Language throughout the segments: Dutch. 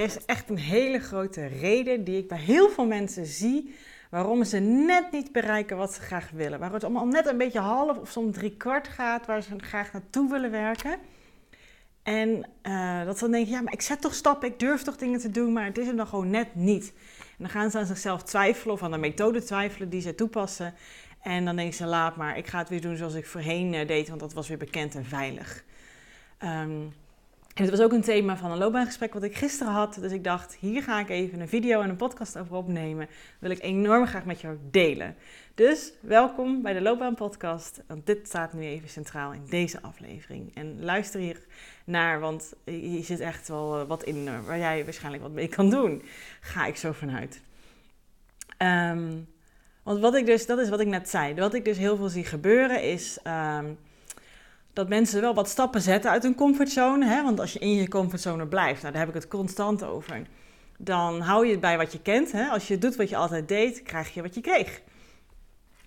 Is echt een hele grote reden die ik bij heel veel mensen zie waarom ze net niet bereiken wat ze graag willen. Waar het allemaal net een beetje half of soms drie kwart gaat, waar ze graag naartoe willen werken. En uh, dat ze dan denken, ja, maar ik zet toch stappen, ik durf toch dingen te doen, maar het is hem dan gewoon net niet. En dan gaan ze aan zichzelf twijfelen of aan de methode twijfelen die ze toepassen. En dan denken ze, laat maar, ik ga het weer doen zoals ik voorheen uh, deed, want dat was weer bekend en veilig. Um, en het was ook een thema van een loopbaangesprek wat ik gisteren had. Dus ik dacht, hier ga ik even een video en een podcast over opnemen. Wil ik enorm graag met jou delen. Dus welkom bij de Loopbaanpodcast. Want dit staat nu even centraal in deze aflevering. En luister hier naar, want hier zit echt wel wat in waar jij waarschijnlijk wat mee kan doen. Ga ik zo vanuit. Um, want wat ik dus, dat is wat ik net zei. Wat ik dus heel veel zie gebeuren is... Um, dat mensen wel wat stappen zetten uit hun comfortzone. Hè? Want als je in je comfortzone blijft, nou, daar heb ik het constant over. Dan hou je het bij wat je kent. Hè? Als je doet wat je altijd deed, krijg je wat je kreeg.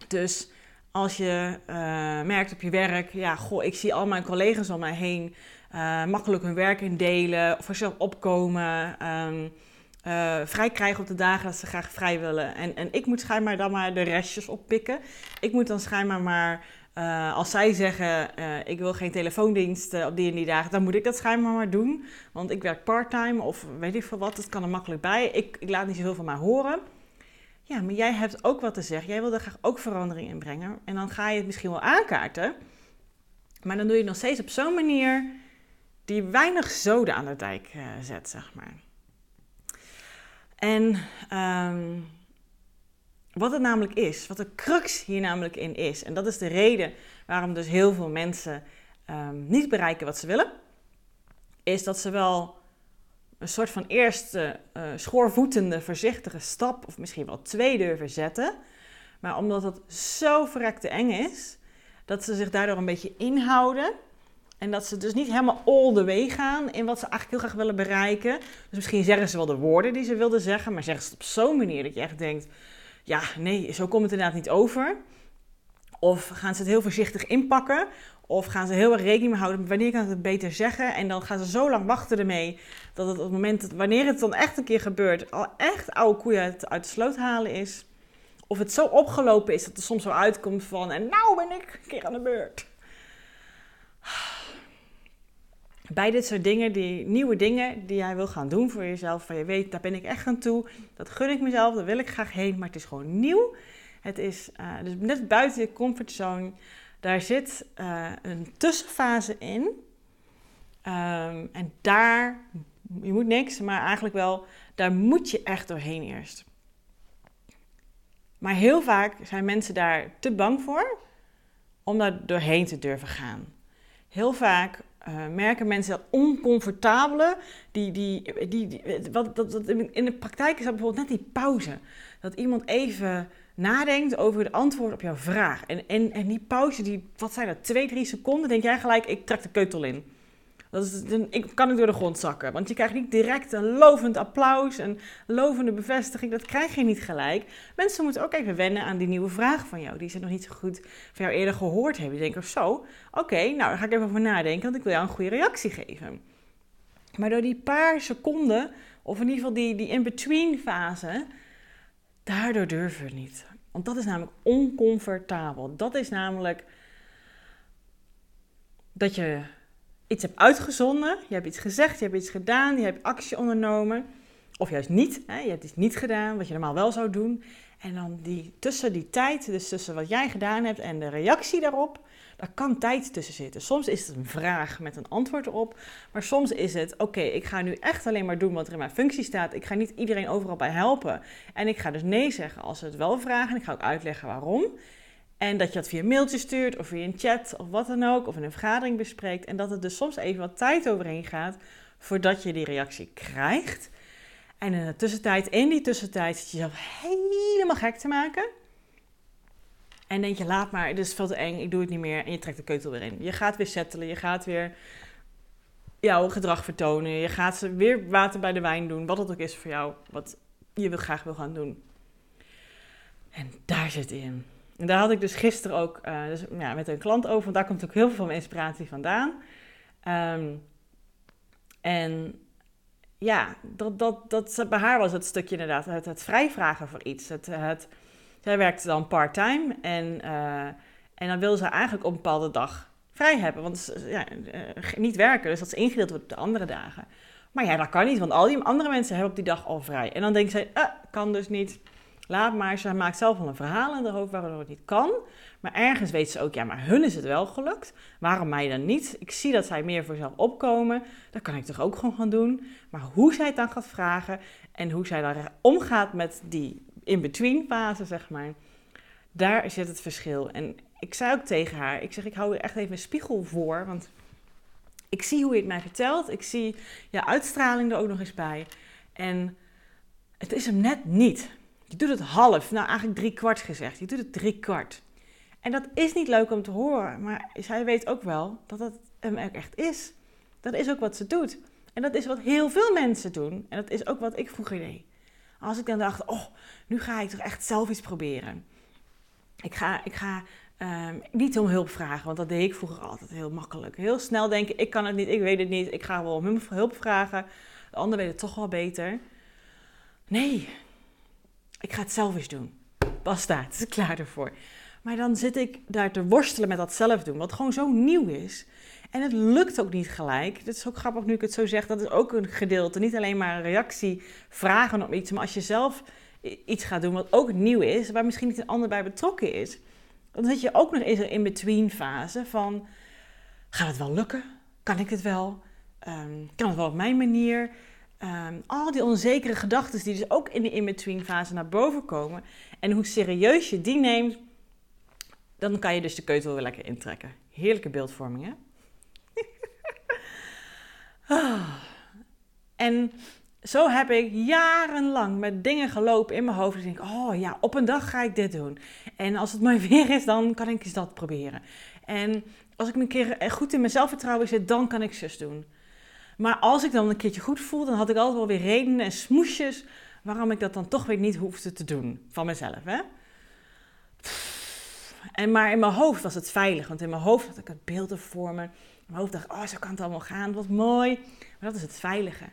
Dus als je uh, merkt op je werk, ja, goh, ik zie al mijn collega's om mij heen uh, makkelijk hun werk indelen, of zelf opkomen, um, uh, vrij krijgen op de dagen dat ze graag vrij willen. En, en ik moet schijnbaar dan maar de restjes oppikken. Ik moet dan schijnbaar maar uh, als zij zeggen, uh, ik wil geen telefoondienst op die en die dagen, dan moet ik dat schijnbaar maar doen. Want ik werk parttime of weet ik veel wat, dat kan er makkelijk bij. Ik, ik laat niet zoveel van mij horen. Ja, maar jij hebt ook wat te zeggen. Jij wil er graag ook verandering in brengen. En dan ga je het misschien wel aankaarten. Maar dan doe je het nog steeds op zo'n manier die weinig zoden aan de dijk zet, zeg maar. En... Um, wat het namelijk is, wat de crux hier namelijk in is. En dat is de reden waarom dus heel veel mensen um, niet bereiken wat ze willen. Is dat ze wel een soort van eerste uh, schoorvoetende, voorzichtige stap, of misschien wel twee durven zetten. Maar omdat het zo verrekte eng is, dat ze zich daardoor een beetje inhouden. En dat ze dus niet helemaal all the way gaan in wat ze eigenlijk heel graag willen bereiken. Dus misschien zeggen ze wel de woorden die ze wilden zeggen, maar zeggen ze het op zo'n manier dat je echt denkt ja, nee, zo komt het inderdaad niet over. Of gaan ze het heel voorzichtig inpakken. Of gaan ze heel erg rekening mee houden wanneer kan ik het beter zeggen. En dan gaan ze zo lang wachten ermee. Dat het op het moment, wanneer het dan echt een keer gebeurt, al echt oude koeien uit de sloot halen is. Of het zo opgelopen is dat er soms zo uitkomt van, en nou ben ik een keer aan de beurt bij dit soort dingen, die nieuwe dingen die jij wil gaan doen voor jezelf, van je weet, daar ben ik echt aan toe, dat gun ik mezelf, daar wil ik graag heen, maar het is gewoon nieuw. Het is uh, dus net buiten je comfortzone, daar zit uh, een tussenfase in. Um, en daar, je moet niks, maar eigenlijk wel, daar moet je echt doorheen eerst. Maar heel vaak zijn mensen daar te bang voor om daar doorheen te durven gaan. Heel vaak uh, merken mensen dat oncomfortabele, die, die, die, die wat, dat, dat, in de praktijk is dat bijvoorbeeld net die pauze. Dat iemand even nadenkt over het antwoord op jouw vraag. En, en, en die pauze, die, wat zijn dat, twee, drie seconden, denk jij gelijk, ik trek de keutel in. Dat is, ik, kan ik door de grond zakken. Want je krijgt niet direct een lovend applaus, een lovende bevestiging. Dat krijg je niet gelijk. Mensen moeten ook even wennen aan die nieuwe vraag van jou. Die ze nog niet zo goed van jou eerder gehoord hebben. Die denken, zo, oké, nou daar ga ik even over nadenken. Want ik wil jou een goede reactie geven. Maar door die paar seconden, of in ieder geval die, die in-between fase, daardoor durven we niet. Want dat is namelijk oncomfortabel. Dat is namelijk dat je iets hebt uitgezonden, je hebt iets gezegd, je hebt iets gedaan, je hebt actie ondernomen. Of juist niet, hè? je hebt iets niet gedaan wat je normaal wel zou doen. En dan die, tussen die tijd, dus tussen wat jij gedaan hebt en de reactie daarop, daar kan tijd tussen zitten. Soms is het een vraag met een antwoord erop, maar soms is het: oké, ik ga nu echt alleen maar doen wat er in mijn functie staat. Ik ga niet iedereen overal bij helpen. En ik ga dus nee zeggen als ze het wel vragen. Ik ga ook uitleggen waarom. En dat je dat via mailtje stuurt of via een chat of wat dan ook, of in een vergadering bespreekt. En dat het dus soms even wat tijd overheen gaat voordat je die reactie krijgt. En in de tussentijd, in die tussentijd, zit je jezelf helemaal gek te maken. En denk je, laat maar, het is veel te eng, ik doe het niet meer. En je trekt de keutel weer in. Je gaat weer settelen, je gaat weer jouw gedrag vertonen. Je gaat weer water bij de wijn doen, wat het ook is voor jou, wat je wil, graag wil gaan doen. En daar zit in. En daar had ik dus gisteren ook uh, dus, ja, met een klant over, want daar komt ook heel veel van mijn inspiratie vandaan. Um, en ja, dat, dat, dat, bij haar was het stukje inderdaad het, het vrijvragen voor iets. Het, het, zij werkte dan part-time en, uh, en dan wil ze eigenlijk op een bepaalde dag vrij hebben. Want ja, uh, niet werken, dus dat is ingedeeld wordt op de andere dagen. Maar ja, dat kan niet, want al die andere mensen hebben op die dag al vrij. En dan denkt zij, uh, kan dus niet. Laat maar, ze maakt zelf al een verhaal in de hoofd waarom het niet kan. Maar ergens weet ze ook, ja, maar hun is het wel gelukt. Waarom mij dan niet? Ik zie dat zij meer voor zichzelf opkomen. Dat kan ik toch ook gewoon gaan doen. Maar hoe zij het dan gaat vragen en hoe zij dan omgaat met die in-between fase, zeg maar. Daar zit het verschil. En ik zei ook tegen haar, ik zeg, ik hou er echt even een spiegel voor. Want ik zie hoe je het mij vertelt. Ik zie je uitstraling er ook nog eens bij. En het is hem net niet. Je doet het half, nou eigenlijk drie kwart gezegd. Je doet het drie kwart. En dat is niet leuk om te horen, maar zij weet ook wel dat dat hem echt is. Dat is ook wat ze doet. En dat is wat heel veel mensen doen. En dat is ook wat ik vroeger deed. Als ik dan dacht, oh, nu ga ik toch echt zelf iets proberen. Ik ga, ik ga um, niet om hulp vragen, want dat deed ik vroeger altijd heel makkelijk. Heel snel denken, ik kan het niet, ik weet het niet, ik ga wel om hulp vragen. De ander weet het toch wel beter. Nee, ik ga het zelf eens doen. Basta, het is klaar ervoor. Maar dan zit ik daar te worstelen met dat zelf doen, wat gewoon zo nieuw is. En het lukt ook niet gelijk. Dat is ook grappig nu ik het zo zeg. Dat is ook een gedeelte. Niet alleen maar een reactie vragen op iets. Maar als je zelf iets gaat doen wat ook nieuw is. Waar misschien niet een ander bij betrokken is. Dan zit je ook nog eens een in-between fase van... Gaat het wel lukken? Kan ik het wel? Um, kan het wel op mijn manier? Um, al die onzekere gedachten die dus ook in de in-between fase naar boven komen. En hoe serieus je die neemt dan kan je dus de keutel weer lekker intrekken. Heerlijke beeldvorming, hè? Ah. En zo heb ik jarenlang met dingen gelopen in mijn hoofd. Ik denk, oh ja, op een dag ga ik dit doen. En als het mooi weer is, dan kan ik eens dat proberen. En als ik een keer goed in mijn zelfvertrouwen zit, dan kan ik zus doen. Maar als ik dan een keertje goed voel, dan had ik altijd wel weer redenen en smoesjes waarom ik dat dan toch weer niet hoefde te doen van mezelf. Hè? En maar in mijn hoofd was het veilig, want in mijn hoofd had ik het beelden voor me. Mijn hoofd dacht oh, zo kan het allemaal gaan, wat mooi. Maar dat is het veilige.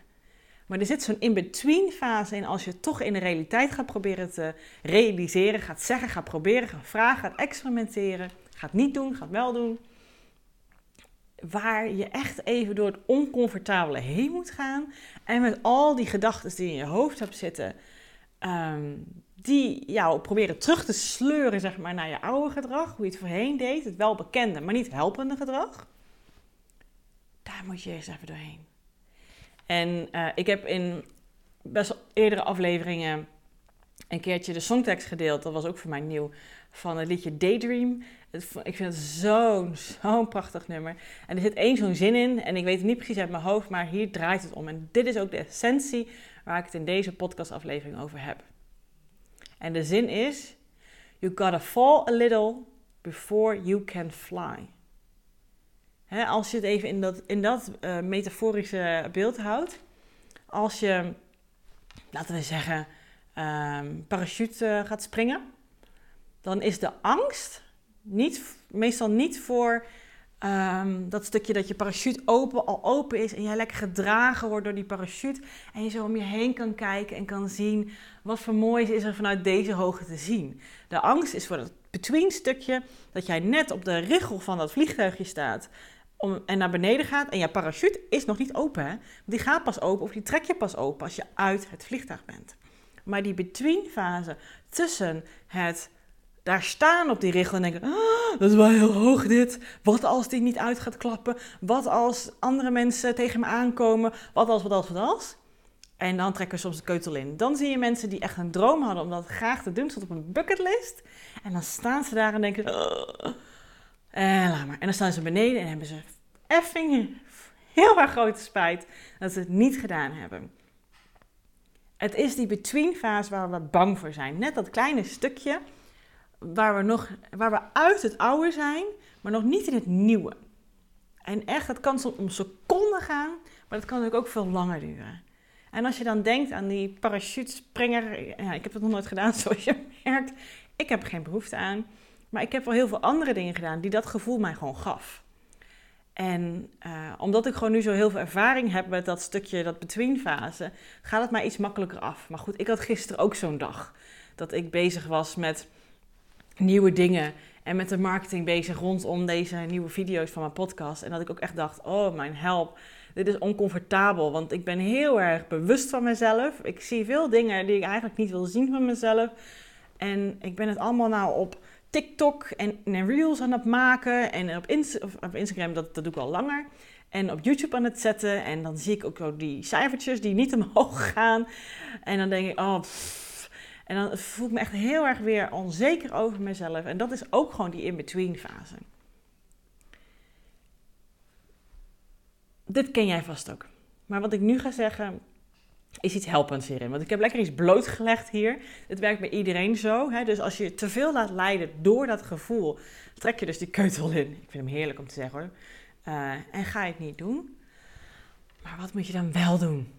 Maar er zit zo'n in-between fase in als je toch in de realiteit gaat proberen te realiseren, gaat zeggen, gaat proberen, gaat vragen, gaat experimenteren, gaat niet doen, gaat wel doen. Waar je echt even door het oncomfortabele heen moet gaan en met al die gedachten die in je hoofd hebt zitten, ehm, die jou proberen terug te sleuren zeg maar, naar je oude gedrag, hoe je het voorheen deed, het wel bekende, maar niet helpende gedrag. Daar moet je eens even doorheen. En uh, ik heb in best wel eerdere afleveringen een keertje de songtekst gedeeld. Dat was ook voor mij nieuw. Van het liedje Daydream. Ik vind het zo'n zo'n prachtig nummer. En er zit één zo'n zin in. En ik weet het niet precies uit mijn hoofd. Maar hier draait het om. En dit is ook de essentie waar ik het in deze podcastaflevering over heb. En de zin is: You gotta fall a little before you can fly. als je het even in dat, in dat uh, metaforische beeld houdt. Als je, laten we zeggen, um, parachute uh, gaat springen, dan is de angst niet, meestal niet voor um, dat stukje dat je parachute open, al open is en jij lekker gedragen wordt door die parachute. En je zo om je heen kan kijken en kan zien wat voor moois is er vanuit deze hoogte te zien. De angst is voor dat between stukje dat jij net op de richel van dat vliegtuigje staat om, en naar beneden gaat. En je parachute is nog niet open. Hè? Die gaat pas open of die trek je pas open als je uit het vliegtuig bent. Maar die between fase tussen het daar staan op die richel en denken: ah, dat is wel heel hoog dit. Wat als die niet uit gaat klappen? Wat als andere mensen tegen me aankomen? Wat als, wat als, wat als? En dan trekken we soms de keutel in. Dan zie je mensen die echt een droom hadden om dat graag te doen, stond op een bucketlist. En dan staan ze daar en denken: oh. en laat maar. En dan staan ze beneden en hebben ze effing heel erg grote spijt dat ze het niet gedaan hebben. Het is die between fase waar we bang voor zijn. Net dat kleine stukje waar we, nog, waar we uit het oude zijn, maar nog niet in het nieuwe. En echt, het kan soms om seconden gaan, maar dat kan natuurlijk ook veel langer duren. En als je dan denkt aan die parachutespringer, ja, ik heb dat nog nooit gedaan zoals je merkt. Ik heb er geen behoefte aan. Maar ik heb wel heel veel andere dingen gedaan die dat gevoel mij gewoon gaf. En uh, omdat ik gewoon nu zo heel veel ervaring heb met dat stukje, dat between fase, gaat het mij iets makkelijker af. Maar goed, ik had gisteren ook zo'n dag. Dat ik bezig was met nieuwe dingen en met de marketing bezig rondom deze nieuwe video's van mijn podcast. En dat ik ook echt dacht, oh mijn help, dit is oncomfortabel. Want ik ben heel erg bewust van mezelf. Ik zie veel dingen die ik eigenlijk niet wil zien van mezelf. En ik ben het allemaal nou op TikTok en, en Reels aan het maken. En op, op Instagram, dat, dat doe ik al langer. En op YouTube aan het zetten. En dan zie ik ook zo die cijfertjes die niet omhoog gaan. En dan denk ik, oh... En dan voel ik me echt heel erg weer onzeker over mezelf. En dat is ook gewoon die in-between fase. Dit ken jij vast ook. Maar wat ik nu ga zeggen is iets helpends hierin. Want ik heb lekker iets blootgelegd hier. Het werkt bij iedereen zo. Hè? Dus als je te veel laat leiden door dat gevoel, trek je dus die keutel in. Ik vind hem heerlijk om te zeggen hoor. Uh, en ga je het niet doen. Maar wat moet je dan wel doen?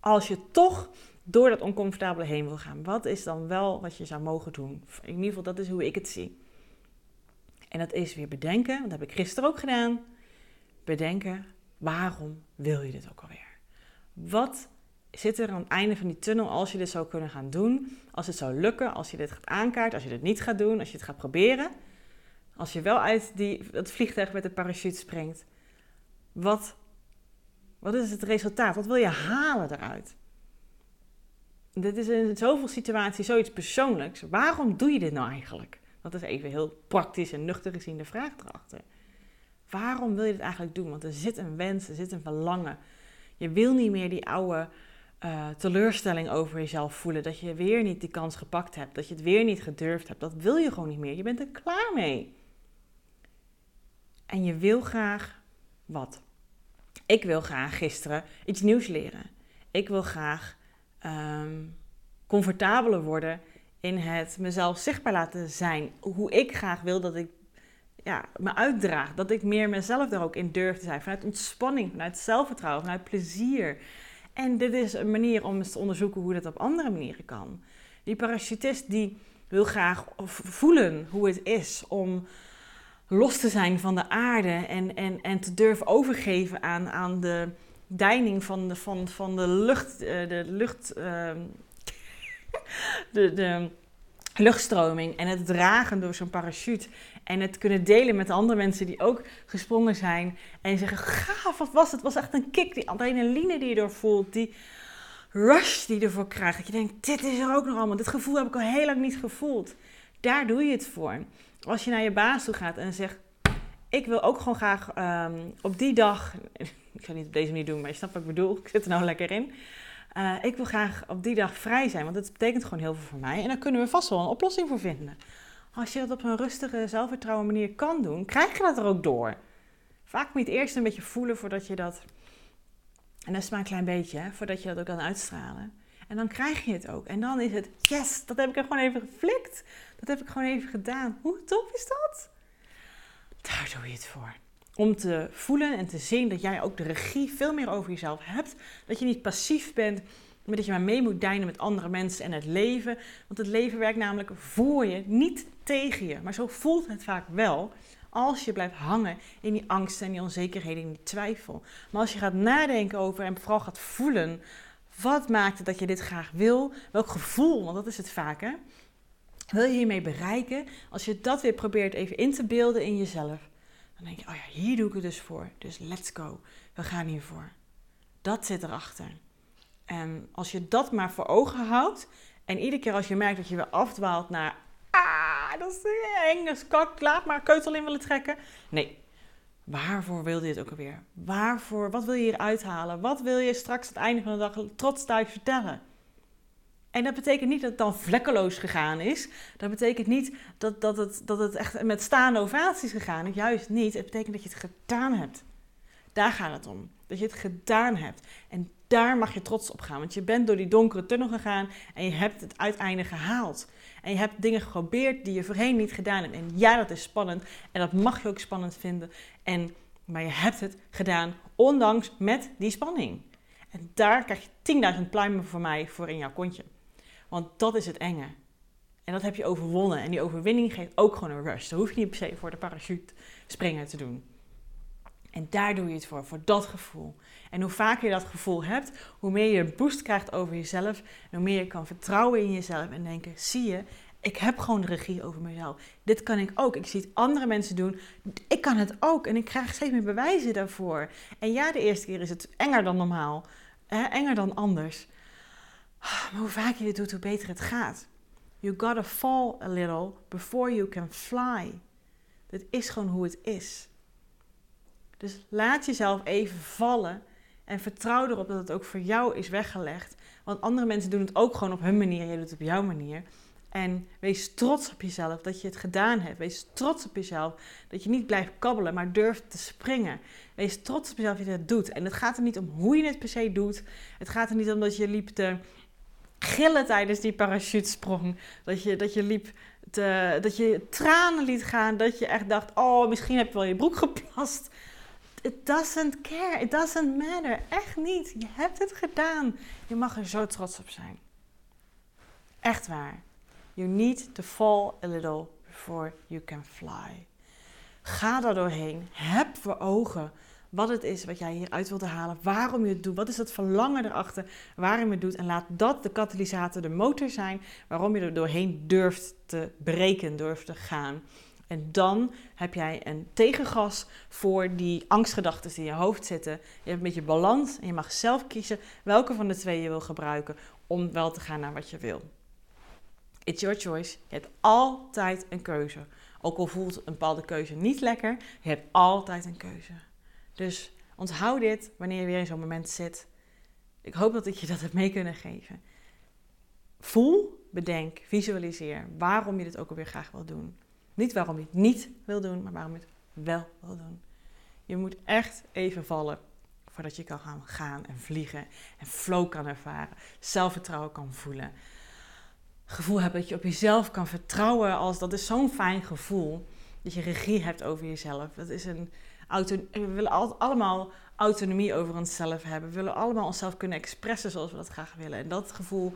Als je toch door dat oncomfortabele heen wil gaan. Wat is dan wel wat je zou mogen doen? In ieder geval, dat is hoe ik het zie. En dat is weer bedenken, dat heb ik gisteren ook gedaan. Bedenken, waarom wil je dit ook alweer? Wat zit er aan het einde van die tunnel als je dit zou kunnen gaan doen? Als het zou lukken, als je dit gaat aankaarten, als je dit niet gaat doen, als je het gaat proberen. Als je wel uit die, het vliegtuig met de parachute springt. Wat, wat is het resultaat? Wat wil je halen eruit? dit is in zoveel situaties zoiets persoonlijks. Waarom doe je dit nou eigenlijk? Dat is even heel praktisch en nuchter gezien de vraag erachter. Waarom wil je dit eigenlijk doen? Want er zit een wens, er zit een verlangen. Je wil niet meer die oude uh, teleurstelling over jezelf voelen. Dat je weer niet die kans gepakt hebt. Dat je het weer niet gedurfd hebt. Dat wil je gewoon niet meer. Je bent er klaar mee. En je wil graag wat? Ik wil graag gisteren iets nieuws leren. Ik wil graag um, comfortabeler worden in het mezelf zichtbaar laten zijn. Hoe ik graag wil dat ik ja, me uitdraag. Dat ik meer mezelf er ook in durf te zijn. Vanuit ontspanning, vanuit zelfvertrouwen, vanuit plezier. En dit is een manier om eens te onderzoeken hoe dat op andere manieren kan. Die parachutist die wil graag voelen hoe het is om los te zijn van de aarde en, en, en te durven overgeven aan, aan de deining van de, van, van de lucht, uh, de lucht, uh, de, de luchtstroming en het dragen door zo'n parachute. En het kunnen delen met andere mensen die ook gesprongen zijn. En zeggen, gaaf, wat was het? Het was echt een kick. Die adrenaline die je door voelt. Die rush die je ervoor krijgt. Dat je denkt, dit is er ook nog allemaal. Dit gevoel heb ik al heel lang niet gevoeld. Daar doe je het voor. Als je naar je baas toe gaat en zegt, ik wil ook gewoon graag um, op die dag ik het niet op deze manier doen, maar je snapt wat ik bedoel. Ik zit er nou lekker in. Uh, ik wil graag op die dag vrij zijn, want dat betekent gewoon heel veel voor mij. En daar kunnen we vast wel een oplossing voor vinden. Als je dat op een rustige, zelfvertrouwen manier kan doen, krijg je dat er ook door. Vaak moet je het eerst een beetje voelen voordat je dat. En dat is maar een klein beetje, hè, voordat je dat ook kan uitstralen. En dan krijg je het ook. En dan is het, yes, dat heb ik er gewoon even geflikt. Dat heb ik gewoon even gedaan. Hoe tof is dat? Daar doe je het voor. Om te voelen en te zien dat jij ook de regie veel meer over jezelf hebt. Dat je niet passief bent, maar dat je maar mee moet deinen met andere mensen en het leven. Want het leven werkt namelijk voor je, niet tegen je. Maar zo voelt het vaak wel als je blijft hangen in die angst en die onzekerheden en die twijfel. Maar als je gaat nadenken over en vooral gaat voelen, wat maakt het dat je dit graag wil? Welk gevoel, want dat is het vaak hè? Wil je hiermee bereiken? Als je dat weer probeert even in te beelden in jezelf dan denk je, oh ja, hier doe ik het dus voor. Dus let's go. We gaan hiervoor. Dat zit erachter. En als je dat maar voor ogen houdt en iedere keer als je merkt dat je weer afdwaalt naar ah, dat is eng, dat is kak, laat maar keutel in willen trekken. Nee, waarvoor wil je dit ook alweer? Waarvoor, wat wil je hier uithalen? Wat wil je straks aan het einde van de dag trots thuis vertellen? En dat betekent niet dat het dan vlekkeloos gegaan is. Dat betekent niet dat, dat, het, dat het echt met staande ovaties gegaan is. Juist niet. Het betekent dat je het gedaan hebt. Daar gaat het om. Dat je het gedaan hebt. En daar mag je trots op gaan. Want je bent door die donkere tunnel gegaan en je hebt het uiteinde gehaald. En je hebt dingen geprobeerd die je voorheen niet gedaan hebt. En ja, dat is spannend. En dat mag je ook spannend vinden. En, maar je hebt het gedaan, ondanks met die spanning. En daar krijg je 10.000 pluimen voor mij voor in jouw kontje. Want dat is het enge. En dat heb je overwonnen. En die overwinning geeft ook gewoon een rush. Daar hoef je niet per se voor de parachute springen te doen. En daar doe je het voor, voor dat gevoel. En hoe vaker je dat gevoel hebt, hoe meer je een boost krijgt over jezelf. En hoe meer je kan vertrouwen in jezelf en denken: zie je, ik heb gewoon de regie over mezelf. Dit kan ik ook. Ik zie het andere mensen doen. Ik kan het ook. En ik krijg steeds meer bewijzen daarvoor. En ja, de eerste keer is het enger dan normaal. enger dan anders. Maar hoe vaker je dit doet, hoe beter het gaat. You gotta fall a little before you can fly. Dit is gewoon hoe het is. Dus laat jezelf even vallen en vertrouw erop dat het ook voor jou is weggelegd. Want andere mensen doen het ook gewoon op hun manier, jij doet het op jouw manier. En wees trots op jezelf dat je het gedaan hebt. Wees trots op jezelf dat je niet blijft kabbelen, maar durft te springen. Wees trots op jezelf dat je dat doet. En het gaat er niet om hoe je het per se doet. Het gaat er niet om dat je liep te gillen tijdens die parachutesprong. Dat je, dat je liep te, dat je tranen liet gaan. Dat je echt dacht, oh, misschien heb je wel je broek geplast. It doesn't care. It doesn't matter. Echt niet. Je hebt het gedaan. Je mag er zo trots op zijn. Echt waar. You need to fall a little before you can fly. Ga daar doorheen. Heb voor ogen wat het is wat jij hieruit wilt halen, waarom je het doet, wat is het verlangen erachter, waarom je het doet. En laat dat de katalysator, de motor zijn, waarom je er doorheen durft te breken, durft te gaan. En dan heb jij een tegengas voor die angstgedachten die in je hoofd zitten. Je hebt een beetje balans en je mag zelf kiezen welke van de twee je wil gebruiken om wel te gaan naar wat je wil. It's your choice. Je hebt altijd een keuze. Ook al voelt een bepaalde keuze niet lekker, je hebt altijd een keuze. Dus onthoud dit wanneer je weer in zo'n moment zit. Ik hoop dat ik je dat heb mee kunnen geven. Voel, bedenk, visualiseer waarom je dit ook alweer graag wil doen. Niet waarom je het niet wil doen, maar waarom je het wel wil doen. Je moet echt even vallen voordat je kan gaan, gaan en vliegen en flow kan ervaren, zelfvertrouwen kan voelen. Gevoel hebben dat je op jezelf kan vertrouwen als dat is zo'n fijn gevoel dat je regie hebt over jezelf. Dat is een we willen allemaal autonomie over onszelf hebben. We willen allemaal onszelf kunnen expressen zoals we dat graag willen. En dat gevoel,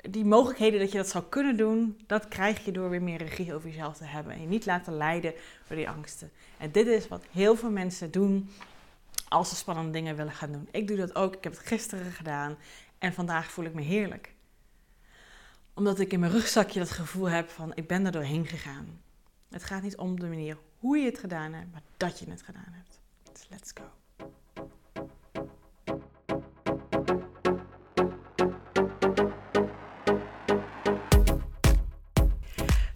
die mogelijkheden dat je dat zou kunnen doen, dat krijg je door weer meer regie over jezelf te hebben. En je niet laten leiden door die angsten. En dit is wat heel veel mensen doen als ze spannende dingen willen gaan doen. Ik doe dat ook. Ik heb het gisteren gedaan. En vandaag voel ik me heerlijk. Omdat ik in mijn rugzakje dat gevoel heb van ik ben er doorheen gegaan. Het gaat niet om de manier hoe je het gedaan hebt, maar dat je het gedaan hebt. Dus let's go.